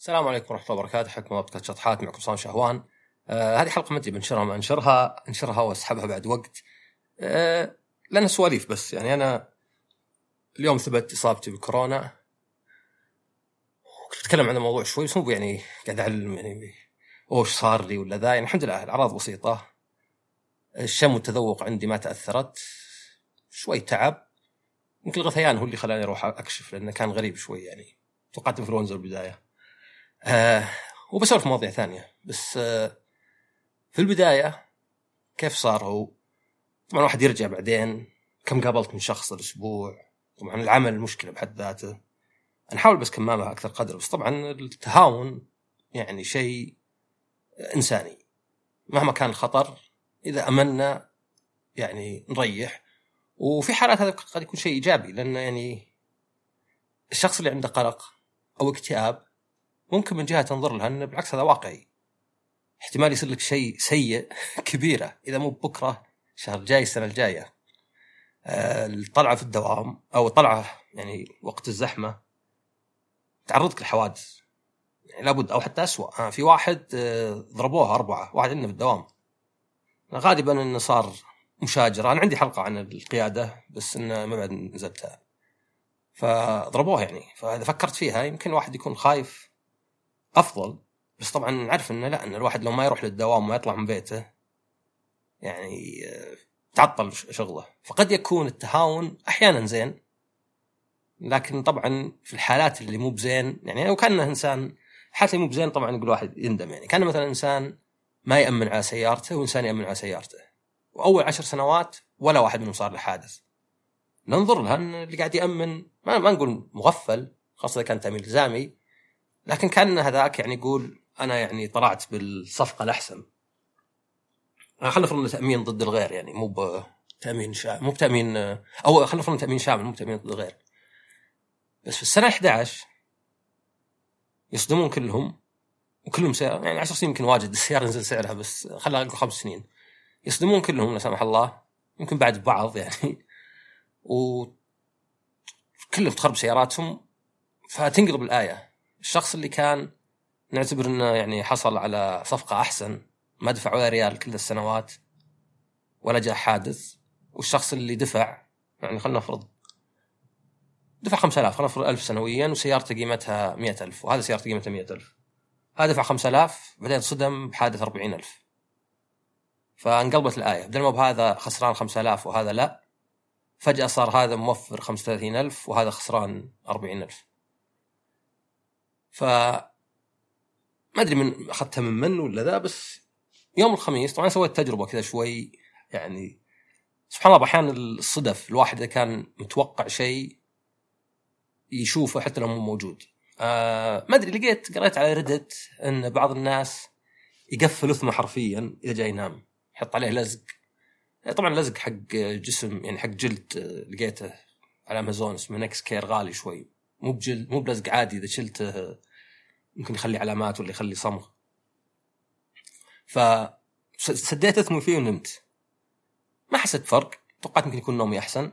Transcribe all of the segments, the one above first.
السلام عليكم ورحمة الله وبركاته. الله بودكاست شطحات معكم صام شهوان. آه هذه حلقة ما ادري بنشرها ما أنشرها. أنشرها وأسحبها بعد وقت. آه لانها سواليف بس. يعني أنا اليوم ثبت إصابتي بالكورونا كنت أتكلم عن الموضوع شوي بس مو يعني قاعد أعلم يعني وش صار لي ولا ذا. يعني الحمد لله الأعراض بسيطة. الشم والتذوق عندي ما تأثرت. شوي تعب. يمكن الغثيان هو اللي خلاني أروح أكشف لأنه كان غريب شوي يعني. توقعت إنفلونزا البدايه آه وبسولف مواضيع ثانية. بس آه في البداية كيف صار هو؟ طبعا واحد يرجع بعدين. كم قابلت من شخص الأسبوع؟ طبعا العمل مشكلة بحد ذاته. نحاول بس كمامها أكثر قدر بس طبعا التهاون يعني شيء إنساني. مهما كان الخطر إذا امنا يعني نريح. وفي حالات هذا قد يكون شيء إيجابي لأن يعني الشخص اللي عنده قلق أو اكتئاب ممكن من جهة تنظر لها إنه بالعكس هذا واقعي. احتمال يصير لك شيء سيء كبيرة. إذا مو بكره الشهر الجاي السنة الجاية. آه، الطلعة في الدوام أو الطلعة يعني وقت الزحمة تعرضك لحوادث. يعني لابد أو حتى اسوء آه، في واحد آه، ضربوه أربعة. واحد عندنا في الدوام. غالبا إنه صار مشاجره أنا عندي حلقة عن القيادة بس إنه ما بعد نزلتها. فضربوه يعني. فإذا فكرت فيها يمكن الواحد يكون خايف. أفضل بس طبعا نعرف إنه لا إن الواحد لو ما يروح للدوام وما يطلع من بيته يعني آه، تعطل شغله. فقد يكون التهاون أحيانا زين لكن طبعا في الحالات اللي مو بزين يعني لو كان إنسان حالته مو بزين طبعا يقول واحد يندم يعني كان مثلا إنسان ما يأمن على سيارته وإنسان يأمن على سيارته وأول عشر سنوات ولا واحد منهم صار له حادث. ننظر لها إن اللي قاعد يأمن ما, ما نقول مغفل خاصة إذا كان تأمين إلزامي لكن كان هذاك يعني يقول أنا يعني طلعت بالصفقة الأحسن. خلينا نفرض تأمين ضد الغير يعني مو بتامين شامل مو بتأمين أو خلينا نفرض تأمين شامل مو بتأمين ضد الغير. بس في السنة 11 يصدمون كلهم وكلهم سيارة يعني 10 سنين يمكن واجد السيارة نزل سعرها بس خلينا نقول خمس سنين. يصدمون كلهم لا سمح الله يمكن بعد بعض يعني. و كلهم تخرب سياراتهم فتنقلب الآية. الشخص اللي كان نعتبر إنه يعني حصل على صفقة أحسن ما دفع ولا ريال كل السنوات ولا جاء حادث والشخص اللي دفع يعني خلينا نفرض دفع 5000 خلينا نفرض 1000 سنويا وسيارته قيمتها 100000 وهذا سيارته قيمتها 100000 هذا دفع 5000 بعدين صدم بحادث 40000 فانقلبت الآية بدل ما بهذا خسران 5000 وهذا لا فجأة صار هذا موفر 35000 وهذا خسران 40000 ف ما أدري من أخذتها من من ولا ذا بس يوم الخميس طبعا سويت تجربة كذا شوي يعني سبحان الله أحيانا الصدف الواحد إذا كان متوقع شيء يشوفه حتى لو مو موجود. آه ما أدري لقيت قريت على Reddit إن بعض الناس يقفل اثمه حرفيا إذا جاي ينام يحط عليه لزق. طبعا لزق حق جسم يعني حق جلد آه، لقيته على امازون اسمه Nexcare غالي شوي. مو بجلد مو بلزق عادي إذا شلته ممكن يخلي علامات ولا يخلي صمغ. ف سديت اثمي فيه ونمت. ما حسيت فرق توقعت يمكن يكون نومي أحسن.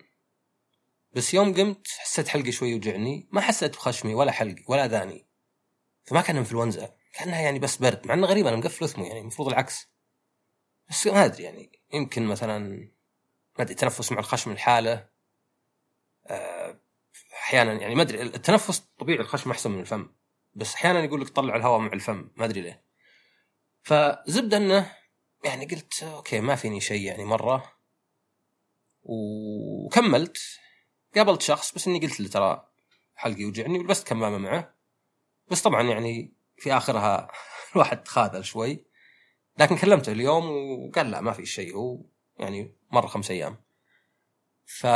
بس يوم قمت حسيت حلقي شوي يوجعني. ما حسيت بخشمي ولا حلقي ولا أذاني. فما كان انفلونزا كأنها يعني بس برد. مع إنه غريب أنا مقفل اثمي يعني المفروض العكس. بس ما أدري يعني يمكن مثلا ما أدري تنفس مع الخشم الحالة آه، أحيانا يعني ما أدري التنفس طبيعي الخشم احسن من الفم بس أحيانا يقول لك طلع الهواء مع الفم ما أدري ليه. فزبدة إنه يعني قلت أوكي ما فيني شيء يعني مرة. وكملت قابلت شخص بس إني قلت له ترى حلقي يوجعني ولبست كمامة معه. بس طبعا يعني في آخرها الواحد خاذل شوي. لكن كلمته اليوم وقال لا ما في شيء هو يعني مر خمس أيام. ف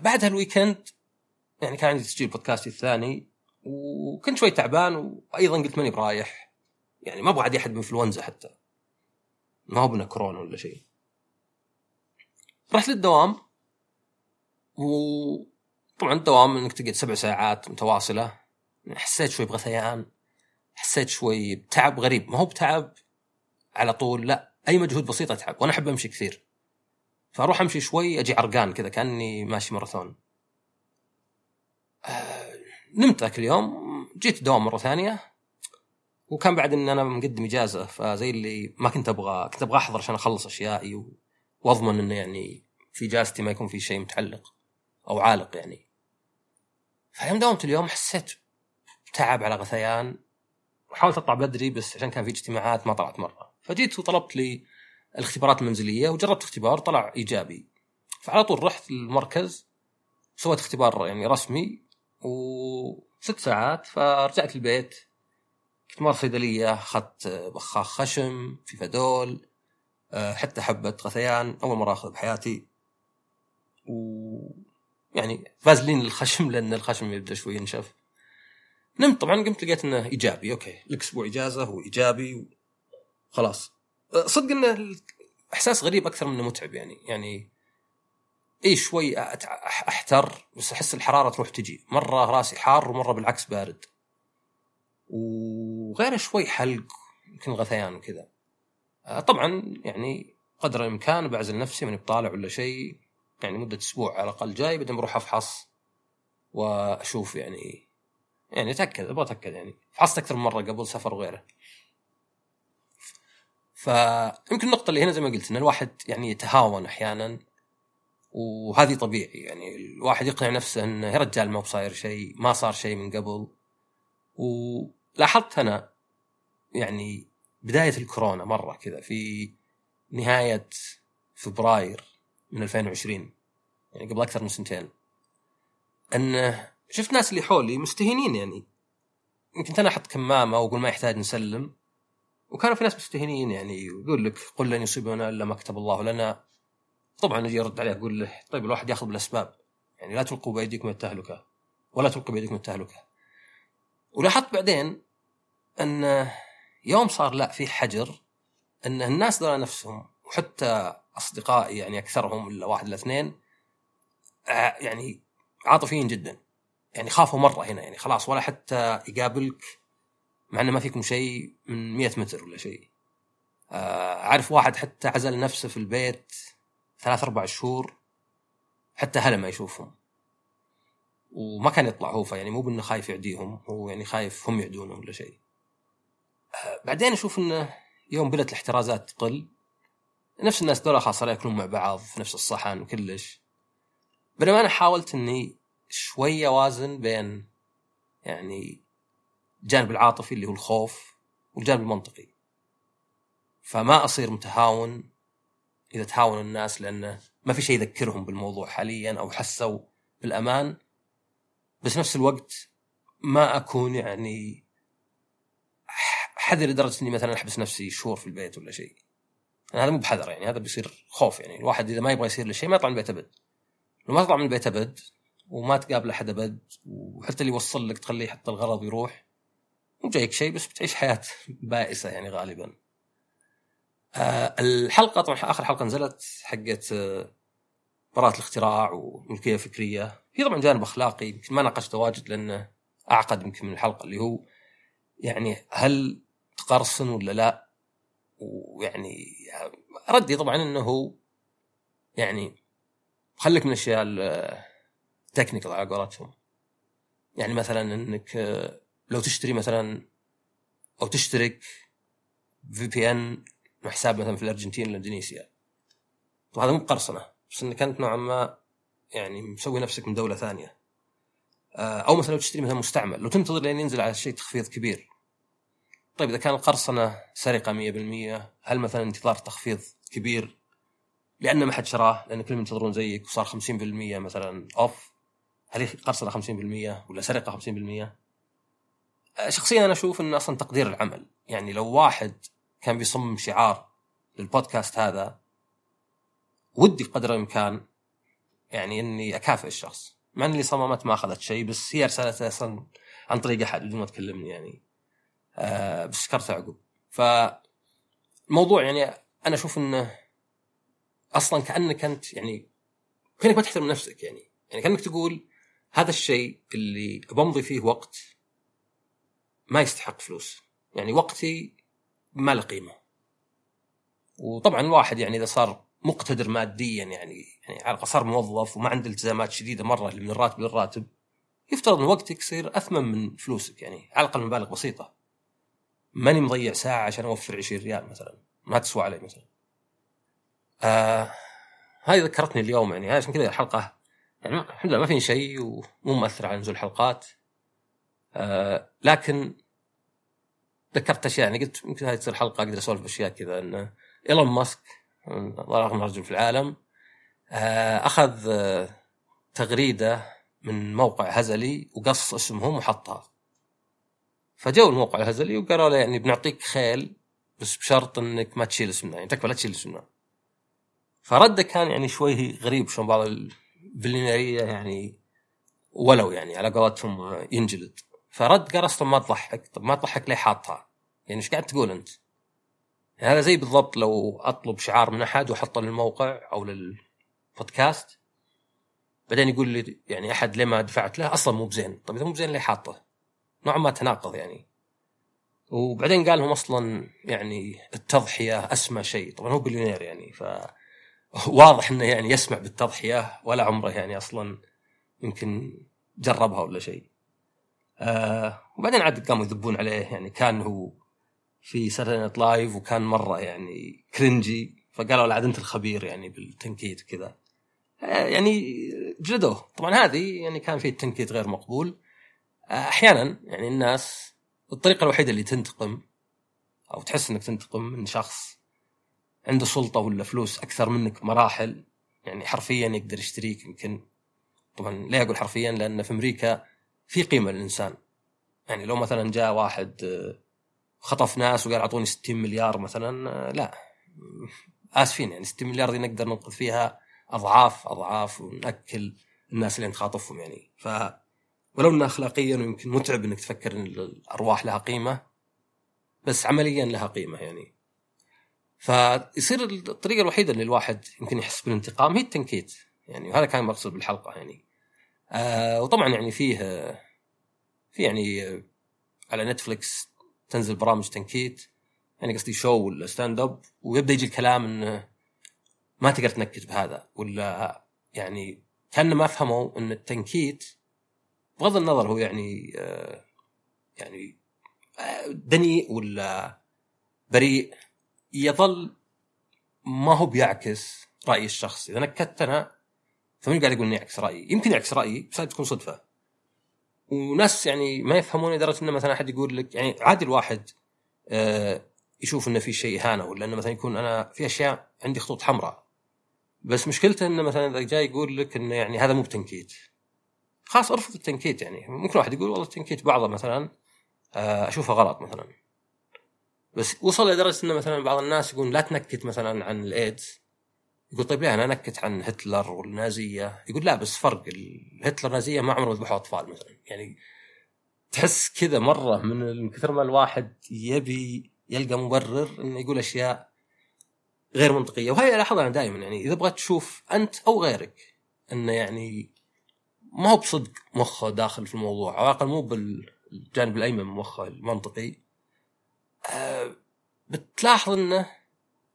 بعدها الويكند يعني كان عندي تسجيل بودكاستي الثاني وكنت شوي تعبان وأيضا قلت ماني برايح. يعني ما أبغى عادي احد بإنفلونزا حتى. ما هو بنا كورونا ولا شيء. رحت للدوام وطبعا الدوام إنك تقعد سبع ساعات متواصلة. حسيت شوي بغثيان حسيت شوي بتعب غريب. ما هو بتعب على طول لا أي مجهود بسيط أتعب وأنا أحب أمشي كثير. فأروح أمشي شوي أجي عرقان كذا كأني ماشي ماراثون. نمت ذاك اليوم جيت الدوام مرة ثانية وكان بعد إن أنا مقدم إجازة فزي اللي ما كنت أبغى كنت أبغى أحضر عشان أخلص أشيائي. وأضمن إنه يعني في إجازتي ما يكون في شيء متعلق أو عالق يعني فيوم داومت اليوم حسيت تعب على غثيان وحاولت أطلع بدري بس عشان كان في اجتماعات ما طلعت مرة فجيت وطلبت لي الاختبارات المنزلية وجربت اختبار طلع إيجابي فعلى طول رحت المركز سويت اختبار يعني رسمي وست ساعات فرجعت البيت. كنت مر صيدلية أخذت بخاخ خشم في فدول آه، حتى حبة غثيان أول مرة اخذ بحياتي. و يعني فازلين الخشم لأن الخشم يبدأ شوي ينشف. نمت طبعا قمت لقيت إنه إيجابي. أوكي لك أسبوع اجازه وايجابي خلاص. أه، صدق إنه إحساس غريب أكثر منه متعب يعني. يعني اي شوي أحتر بس أحس الحرارة تروح تجي. مرة راسي حار ومرة بالعكس بارد. وغير شوي حلق يمكن غثيان وكذا. طبعا يعني قدر الإمكان بعزل نفسي من بطالع ولا شيء. يعني مدة أسبوع على الأقل جاي بعدين بروح أفحص وأشوف يعني. يعني أتأكد أبغى أتأكد يعني. فحصت أكثر من مرة قبل سفر وغيره. فيمكن النقطة اللي هنا زي ما قلت إن الواحد يعني يتهاون أحيانا. وهذه طبيعي يعني الواحد يقنع نفسه انه يا رجال ما بصاير شيء ما صار شيء من قبل. ولاحظت أنا يعني بداية الكورونا مرة كذا في نهاية فبراير من 2020 يعني قبل أكثر من سنتين انه شفت ناس اللي حولي مستهينين يعني. يمكن أنا أحط كمامة وأقول ما يحتاج نسلم وكانوا في ناس مستهينين يعني يقول لك قل لن يصيبنا إلا ما كتب الله لنا. طبعا أجي ارد عليه أقول له طيب الواحد ياخذ بالأسباب. يعني لا تلقوا بأيديكم التهلكة ولا تلقوا بأيديكم التهلكة. ولاحظت بعدين أن يوم صار لا في حجر أن الناس ذولا نفسهم وحتى أصدقائي يعني أكثرهم إلا واحد إلا اثنين آه، يعني عاطفيين جدا. يعني خافوا مرة هنا يعني خلاص ولا حتى يقابلك مع إنه ما فيكم شيء من 100 متر ولا شيء. آه، أعرف واحد حتى عزل نفسه في البيت ثلاث أربع شهور حتى هلا ما يشوفهم. وما كان يطلع هو يعني مو بإنه خايف يعديهم هو يعني خايف هم يعدونه ولا شيء. آه، بعدين أشوف إنه يوم بدات الاحترازات تقل نفس الناس دول خلاص صاروا يأكلون مع بعض في نفس الصحن وكلش. بينما أنا حاولت إني شوي أوازن بين يعني الجانب العاطفي اللي هو الخوف والجانب المنطقي. فما أصير متهاون إذا تهاون الناس لأنه ما في شيء يذكرهم بالموضوع حاليا أو حسوا بالأمان. بس نفس الوقت ما أكون يعني حذر لدرجة إني مثلا أحبس نفسي شهور في البيت ولا شيء. هذا مو بحذر يعني هذا بيصير خوف يعني. الواحد إذا ما يبغى يصير له شيء ما يطلع من البيت أبد. لو ما تطلع من البيت أبد وما تقابل أحد أبد وحتى اللي يوصل لك تخليه يحط الغرض ويروح مو جايك شيء بس بتعيش حياة بائسة يعني غالبا. آه الحلقة طبعا آخر حلقة نزلت حقت آه براءة الاختراع وملكيه فكريه في طبعا جانب أخلاقي يمكن ما ناقشته واجد لأنه أعقد يمكن من الحلقة اللي هو يعني هل تقرصن ولا لا؟ ويعني ردي طبعا إنه يعني خليك من الأشياء التكنيكال على قولتهم يعني مثلا إنك لو تشتري مثلا أو تشترك في بي ان حساب مثلا في الأرجنتين ولا إندونيسيا. هذا مو بقرصنة بس إنك أنت نوعا ما يعني مسوي نفسك من دولة ثانية. آه، أو مثلا لو تشتري مثلا مستعمل لو تنتظر لين ينزل على شيء تخفيض كبير. طيب إذا كان القرصنة سرقة 100% هل مثلا انتظار تخفيض كبير؟ لأن ما حد شراه لأن كلهم ينتظرون زيك وصار 50% مثلا اوف هل هي قرصنة 50% ولا سرقة 50%؟ أه، شخصيا أنا أشوف انه أصلا تقدير العمل. يعني لو واحد كان بيصمم شعار للبودكاست هذا. ودي قدر الإمكان يعني إني أكافئ الشخص. مع ان اللي صممت ما أخذت شيء بس هي ارسلتها أصلا عن طريق أحد بدون ما تكلمني يعني. آه بس شكرتها عقب. فالموضوع يعني أنا أشوف إنه أصلا كأنك أنت يعني كأنك ما تحترم نفسك يعني. يعني كأنك تقول هذا الشيء اللي بمضي فيه وقت ما يستحق فلوس. يعني وقتي ما له قيمة. وطبعا الواحد يعني إذا صار مقتدر ماديا يعني يعني صار موظف وما عنده التزامات شديدة مرة من الراتب للراتب يفترض إن وقتك يصير أثمن من فلوسك يعني على الأقل مبالغ بسيطة. ماني مضيع ساعة عشان أوفر 20 ريال مثلا ما تسوى علي مثلا. آه هاي ذكرتني اليوم يعني عشان كذا الحلقة يعني الحمد لله ما في شيء ومو مؤثر على نزول الحلقات. آه لكن ذكرت أشياء يعني قلت يمكن هذه تصير حلقة أقدر أسولف اشياء كذا ان إيلون ماسك اغنى رجل في العالم آه أخذ آه تغريدة من موقع هزلي وقص اسمهم وحطها. فجو الموقع الهزلي وقالوا له يعني بنعطيك خيل بس بشرط إنك ما تشيل اسمنا يعني تكفى لا تشيل اسمنا. فردة كان يعني شوي غريب شلون بعض البليونيرية يعني ولو يعني على قولتهم ينجلد. فرد قال أصلا ما تضحك. طب ما تضحك ليه حاطها؟ يعني إيش قاعد تقول أنت؟ يعني هذا زي بالضبط لو أطلب شعار من أحد وأحطه للموقع أو للبودكاست. بعدين يقول لي يعني أحد ليه ما دفعت له؟ أصلا مو بزين. طيب إذا مو بزين ليه حاطه؟ نوعا ما تناقض يعني. وبعدين قال لهم أصلا يعني التضحية أسمى شيء. طبعا هو بليونير يعني ف واضح إنه يعني يسمع بالتضحية ولا عمره يعني أصلا يمكن جربها ولا شيء. آه وبعدين عاد قاموا يذبون عليه يعني كان هو في Saturday Night Live وكان مرة يعني cringy فقالوا عاد أنت الخبير يعني بالتنكيت وكذا. آه يعني جلدوه طبعا هذه يعني كان في التنكيت غير مقبول. آه أحيانا يعني الناس الطريقة الوحيدة اللي تنتقم أو تحس إنك تنتقم من شخص عنده سلطة ولا فلوس أكثر منك مراحل يعني حرفيا يقدر يشتريك يمكن طبعا ليه أقول حرفيا لأن في أمريكا في قيمة للإنسان. يعني لو مثلا جاء واحد آه، خطف ناس وقال أعطوني 60 مليار مثلا آه، لا. آسفين يعني 60 مليار دي نقدر ننقذ فيها أضعاف أضعاف ونأكل الناس اللي نخاطفهم يعني. ف ولو انه اخلاقيا ويمكن متعب إنك تفكر إن الأرواح لها قيمة بس عمليا لها قيمة يعني. فيصير الطريقة الوحيدة اللي الواحد يمكن يحس بالانتقام هي التنكيت يعني. وهذا كان مقصود بالحلقة يعني. آه وطبعا يعني فيه في يعني على Netflix تنزل برامج تنكيت يعني قصدي show ولا stand up ويبدأ يجي الكلام انه ما تقدر تنكت بهذا ولا يعني كأن ما فهموا إن التنكيت بغض النظر هو يعني آه يعني آه دنيء ولا بريء يظل ما هو بيعكس رأيي الشخصي. إذا نكت أنا فمن قاعد يقول إني يعكس رأيي؟ يمكن يعكس رأيي بس تكون صدفة. وناس يعني ما يفهمون لدرجه انه مثلا أحد يقول لك يعني عادي الواحد آه يشوف إنه في شيء اهانه ولا إنه مثلا يكون أنا في أشياء عندي خطوط حمراء. بس مشكلته إنه مثلا إذا جاي يقول لك إنه يعني هذا مو بتنكيت. خلاص أرفض التنكيت يعني. ممكن واحد يقول والله التنكيت بعضه مثلا آه أشوفه غلط مثلا. بس وصل لدرجة إنه مثلا بعض الناس يقول لا تنكت مثلا عن الإيدز. يقول طيب ليه؟ أنا نكت عن هتلر والنازية. يقول لا بس فرق هتلر النازيه ما عمرهم ذبحوا أطفال مثلا. يعني تحس كذا مرة من كثر ما الواحد يبي يلقى مبرر إنه يقول أشياء غير منطقية. وهي الاحظها أنا دائما يعني إذا بغيت تشوف أنت أو غيرك إنه يعني ما هو بصدق مخه داخل في الموضوع أو على الأقل مو بالجانب الأيمن من مخه المنطقي. أه بتلاحظ إنه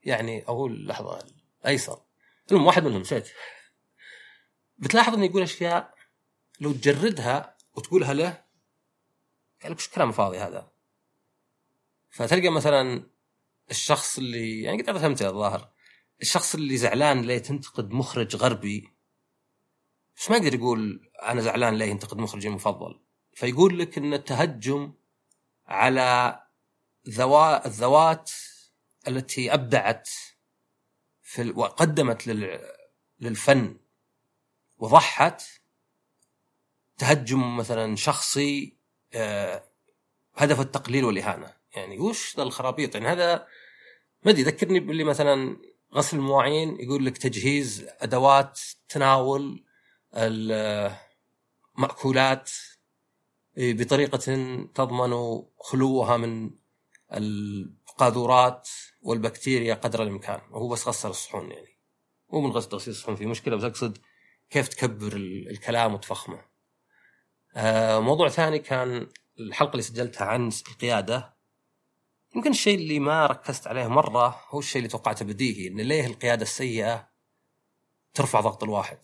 يعني أقول لحظة الأيسر. المهم واحد منهم نسيت بتلاحظ إنه يقول أشياء لو تجردها وتقولها له قال لك كلام فاضي هذا. فتلقى مثلا الشخص اللي يعني قد فهمت الظاهر. الشخص اللي زعلان ليه تنتقد مخرج غربي. بس ما يقدر يقول أنا زعلان ليه ينتقد مخرجي المفضل. فيقول لك إن التهجم على ذوات التي أبدعت في وقدمت للفن وضحت تهجم مثلا شخصي آه، هدف التقليل والإهانة. يعني وش ذا الخرابيط؟ يعني هذا ما أدري يذكرني باللي مثلا غسل المواعين يقول لك تجهيز أدوات تناول المأكولات بطريقة تضمن خلوها من القاذورات. والبكتيريا قدر الإمكان وهو بس غسل الصحون يعني مو من غسل تغسيل الصحون في مشكلة بس أقصد كيف تكبر الكلام وتفخمه. آه موضوع ثاني كان الحلقة اللي سجلتها عن القيادة يمكن الشيء اللي ما ركزت عليه مرة هو الشيء اللي توقعته بديهي إن ليه القيادة السيئة ترفع ضغط الواحد.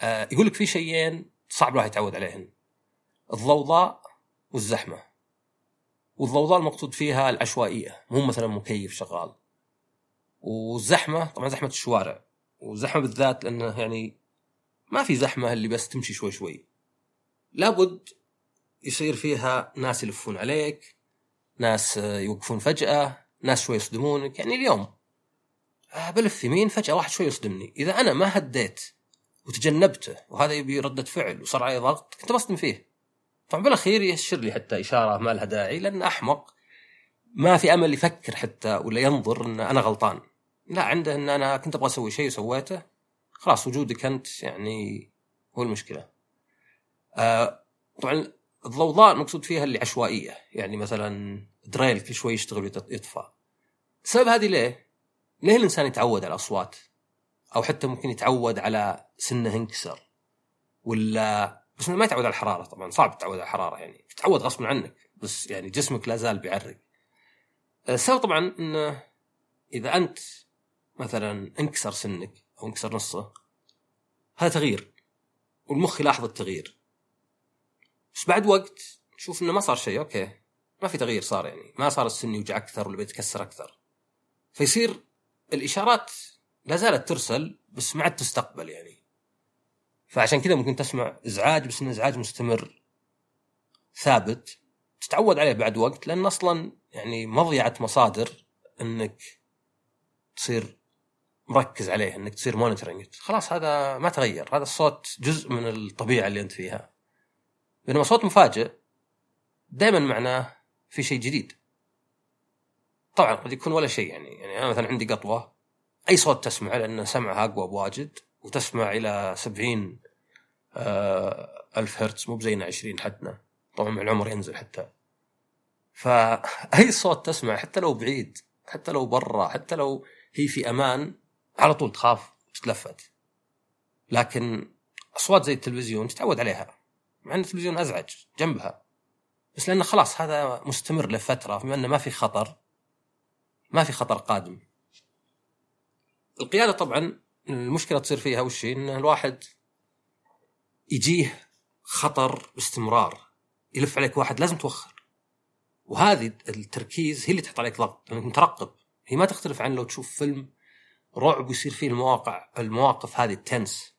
آه يقول لك في شيئين صعب الواحد يتعود عليهن الضوضاء والزحمة. والضوضاء المقصود فيها العشوائية مو مثلا مكيف شغال. والزحمة طبعا زحمة الشوارع. وزحمه بالذات لأنه يعني ما في زحمة اللي بس تمشي شوي شوي. لابد يصير فيها ناس يلفون عليك ناس يوقفون فجأة ناس شوي يصدمونك. يعني اليوم آه، بلف يمين فجأة واحد شوي يصدمني. إذا أنا ما هديت وتجنبته وهذا يبي ردة فعل وصار علي ضغط كنت بصدم فيه. طبعا بالأخير يشر لي حتى إشارة ما لها داعي لأن أحمق ما في أمل يفكر حتى ولا ينظر إن أنا غلطان لا عنده إن أنا كنت أبغى أسوي شيء وسويته خلاص وجودك أنت يعني هو المشكلة. آه طبعا الضوضاء المقصود فيها اللي عشوائية يعني مثلا دريل كل شوي يشتغل ويطفى. السبب هذه ليه؟ ليه الإنسان يتعود على الأصوات؟ أو حتى ممكن يتعود على سنه انكسر ولا بس ما يتعود على الحرارة طبعا صعب تتعود على الحرارة يعني. تتعود غصبا عنك بس يعني جسمك لا زال بيعرق. السبب طبعا إنه إذا أنت مثلا انكسر سنك أو انكسر نصه هذا تغيير والمخ يلاحظ التغيير. بس بعد وقت نشوف إنه ما صار شيء أوكي ما في تغيير صار يعني. ما صار السن يوجع أكثر ولا بيتكسر أكثر. فيصير الإشارات لا زالت ترسل بس ما عاد تستقبل يعني. فعشان كذا ممكن تسمع إزعاج بس انه إزعاج مستمر ثابت تتعود عليه بعد وقت لأن أصلا يعني مضيعه مصادر إنك تصير مركز عليه إنك تصير مونيتورنج خلاص هذا ما تغير هذا الصوت جزء من الطبيعة اللي أنت فيها. بينما صوت مفاجئ دائما معناه في شيء جديد. طبعا قد يكون ولا شيء يعني يعني أنا مثلا عندي قطوة أي صوت تسمعه لأن سمعها أقوى بواجد وتسمع إلى 70 آه ألف هرتز مو بزينا 20 حدنا طبعا مع العمر ينزل حتى. فأي صوت تسمع حتى لو بعيد حتى لو برا حتى لو هي في أمان على طول تخاف تتلفت. لكن أصوات زي التلفزيون تتعود عليها مع إن التلفزيون أزعج جنبها. بس لأنه خلاص هذا مستمر لفترة بما إنه ما في خطر ما في خطر قادم. القيادة طبعا المشكلة تصير فيها وش إن الواحد يجيه خطر باستمرار يلف عليك واحد لازم توخر. وهذه التركيز هي اللي تحط عليك ضغط لأنك مترقب. هي ما تختلف عن لو تشوف فيلم رعب يصير فيه المواقع المواقف هذه التنس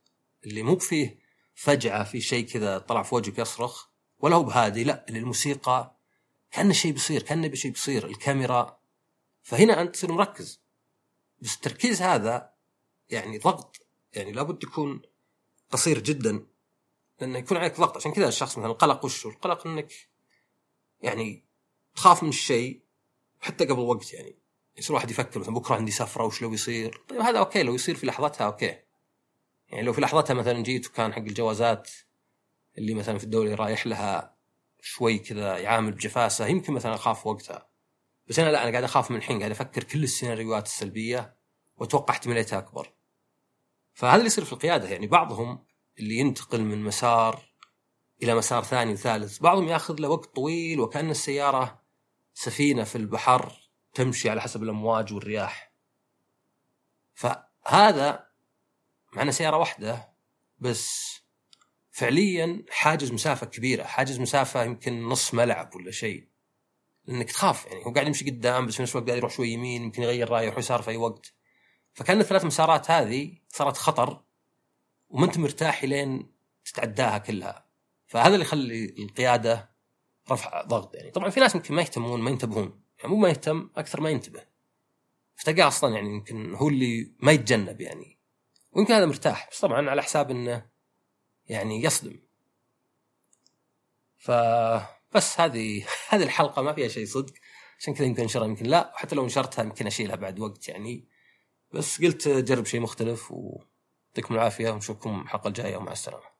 اللي مو فيه فجعة في شيء كذا طلع في وجهك يصرخ ولا هو بهادي لا الموسيقى كأن شيء بيصير كأن شيء بيصير الكاميرا. فهنا أنت تصير مركز. بس التركيز هذا يعني ضغط يعني لابد يكون قصير جدا. لأنه يكون عليك ضغط عشان كذا الشخص مثلا القلق وش القلق إنك يعني تخاف من الشيء حتى قبل وقت يعني. يصير واحد يفكر مثلا بكرة عندي سفرة وش لو يصير؟ طيب هذا أوكي لو يصير في لحظتها أوكي. يعني لو في لحظتها مثلا جيت وكان حق الجوازات اللي مثلا في الدولة رايح لها شوي كذا يعامل بجفاسة يمكن مثلا أخاف وقتها. بس أنا لا أنا قاعد أخاف من الحين قاعد أفكر كل السيناريوهات السلبية وأتوقع احتماليتها أكبر. فهذا اللي يصير في القيادة يعني. بعضهم اللي ينتقل من مسار إلى مسار ثاني وثالث. بعضهم ياخذ له وقت طويل وكأن السيارة سفينة في البحر تمشي على حسب الأمواج والرياح. فهذا معنا سيارة واحدة بس فعليا حاجز مسافة كبيرة حاجز مسافة يمكن نص ملعب ولا شيء. لأنك تخاف يعني هو قاعد يمشي قدام بس في نفس الوقت قاعد يروح شوي يمين يمكن يغير رايه يروح يسار في أي وقت. فكأن الثلاث مسارات هذه صارت خطر وما انت مرتاح لين تتعداها كلها. فهذا اللي يخلي القيادة رفع ضغط يعني. طبعا في ناس يمكن ما يهتمون ما ينتبهون. يعني مو ما يهتم أكثر ما ينتبه. فتلقاه أصلا يعني يمكن هو اللي ما يتجنب يعني. ويمكن هذا مرتاح بس طبعا على حساب إنه يعني يصدم. فبس هذه هذه الحلقة ما فيها شيء صدق. عشان كذا يمكن أنشرها يمكن لا. وحتى لو نشرتها يمكن أشيلها بعد وقت يعني. بس قلت جرب شيء مختلف ويعطيكم العافية ونشوفكم الحلقة الجاية ومع السلامة.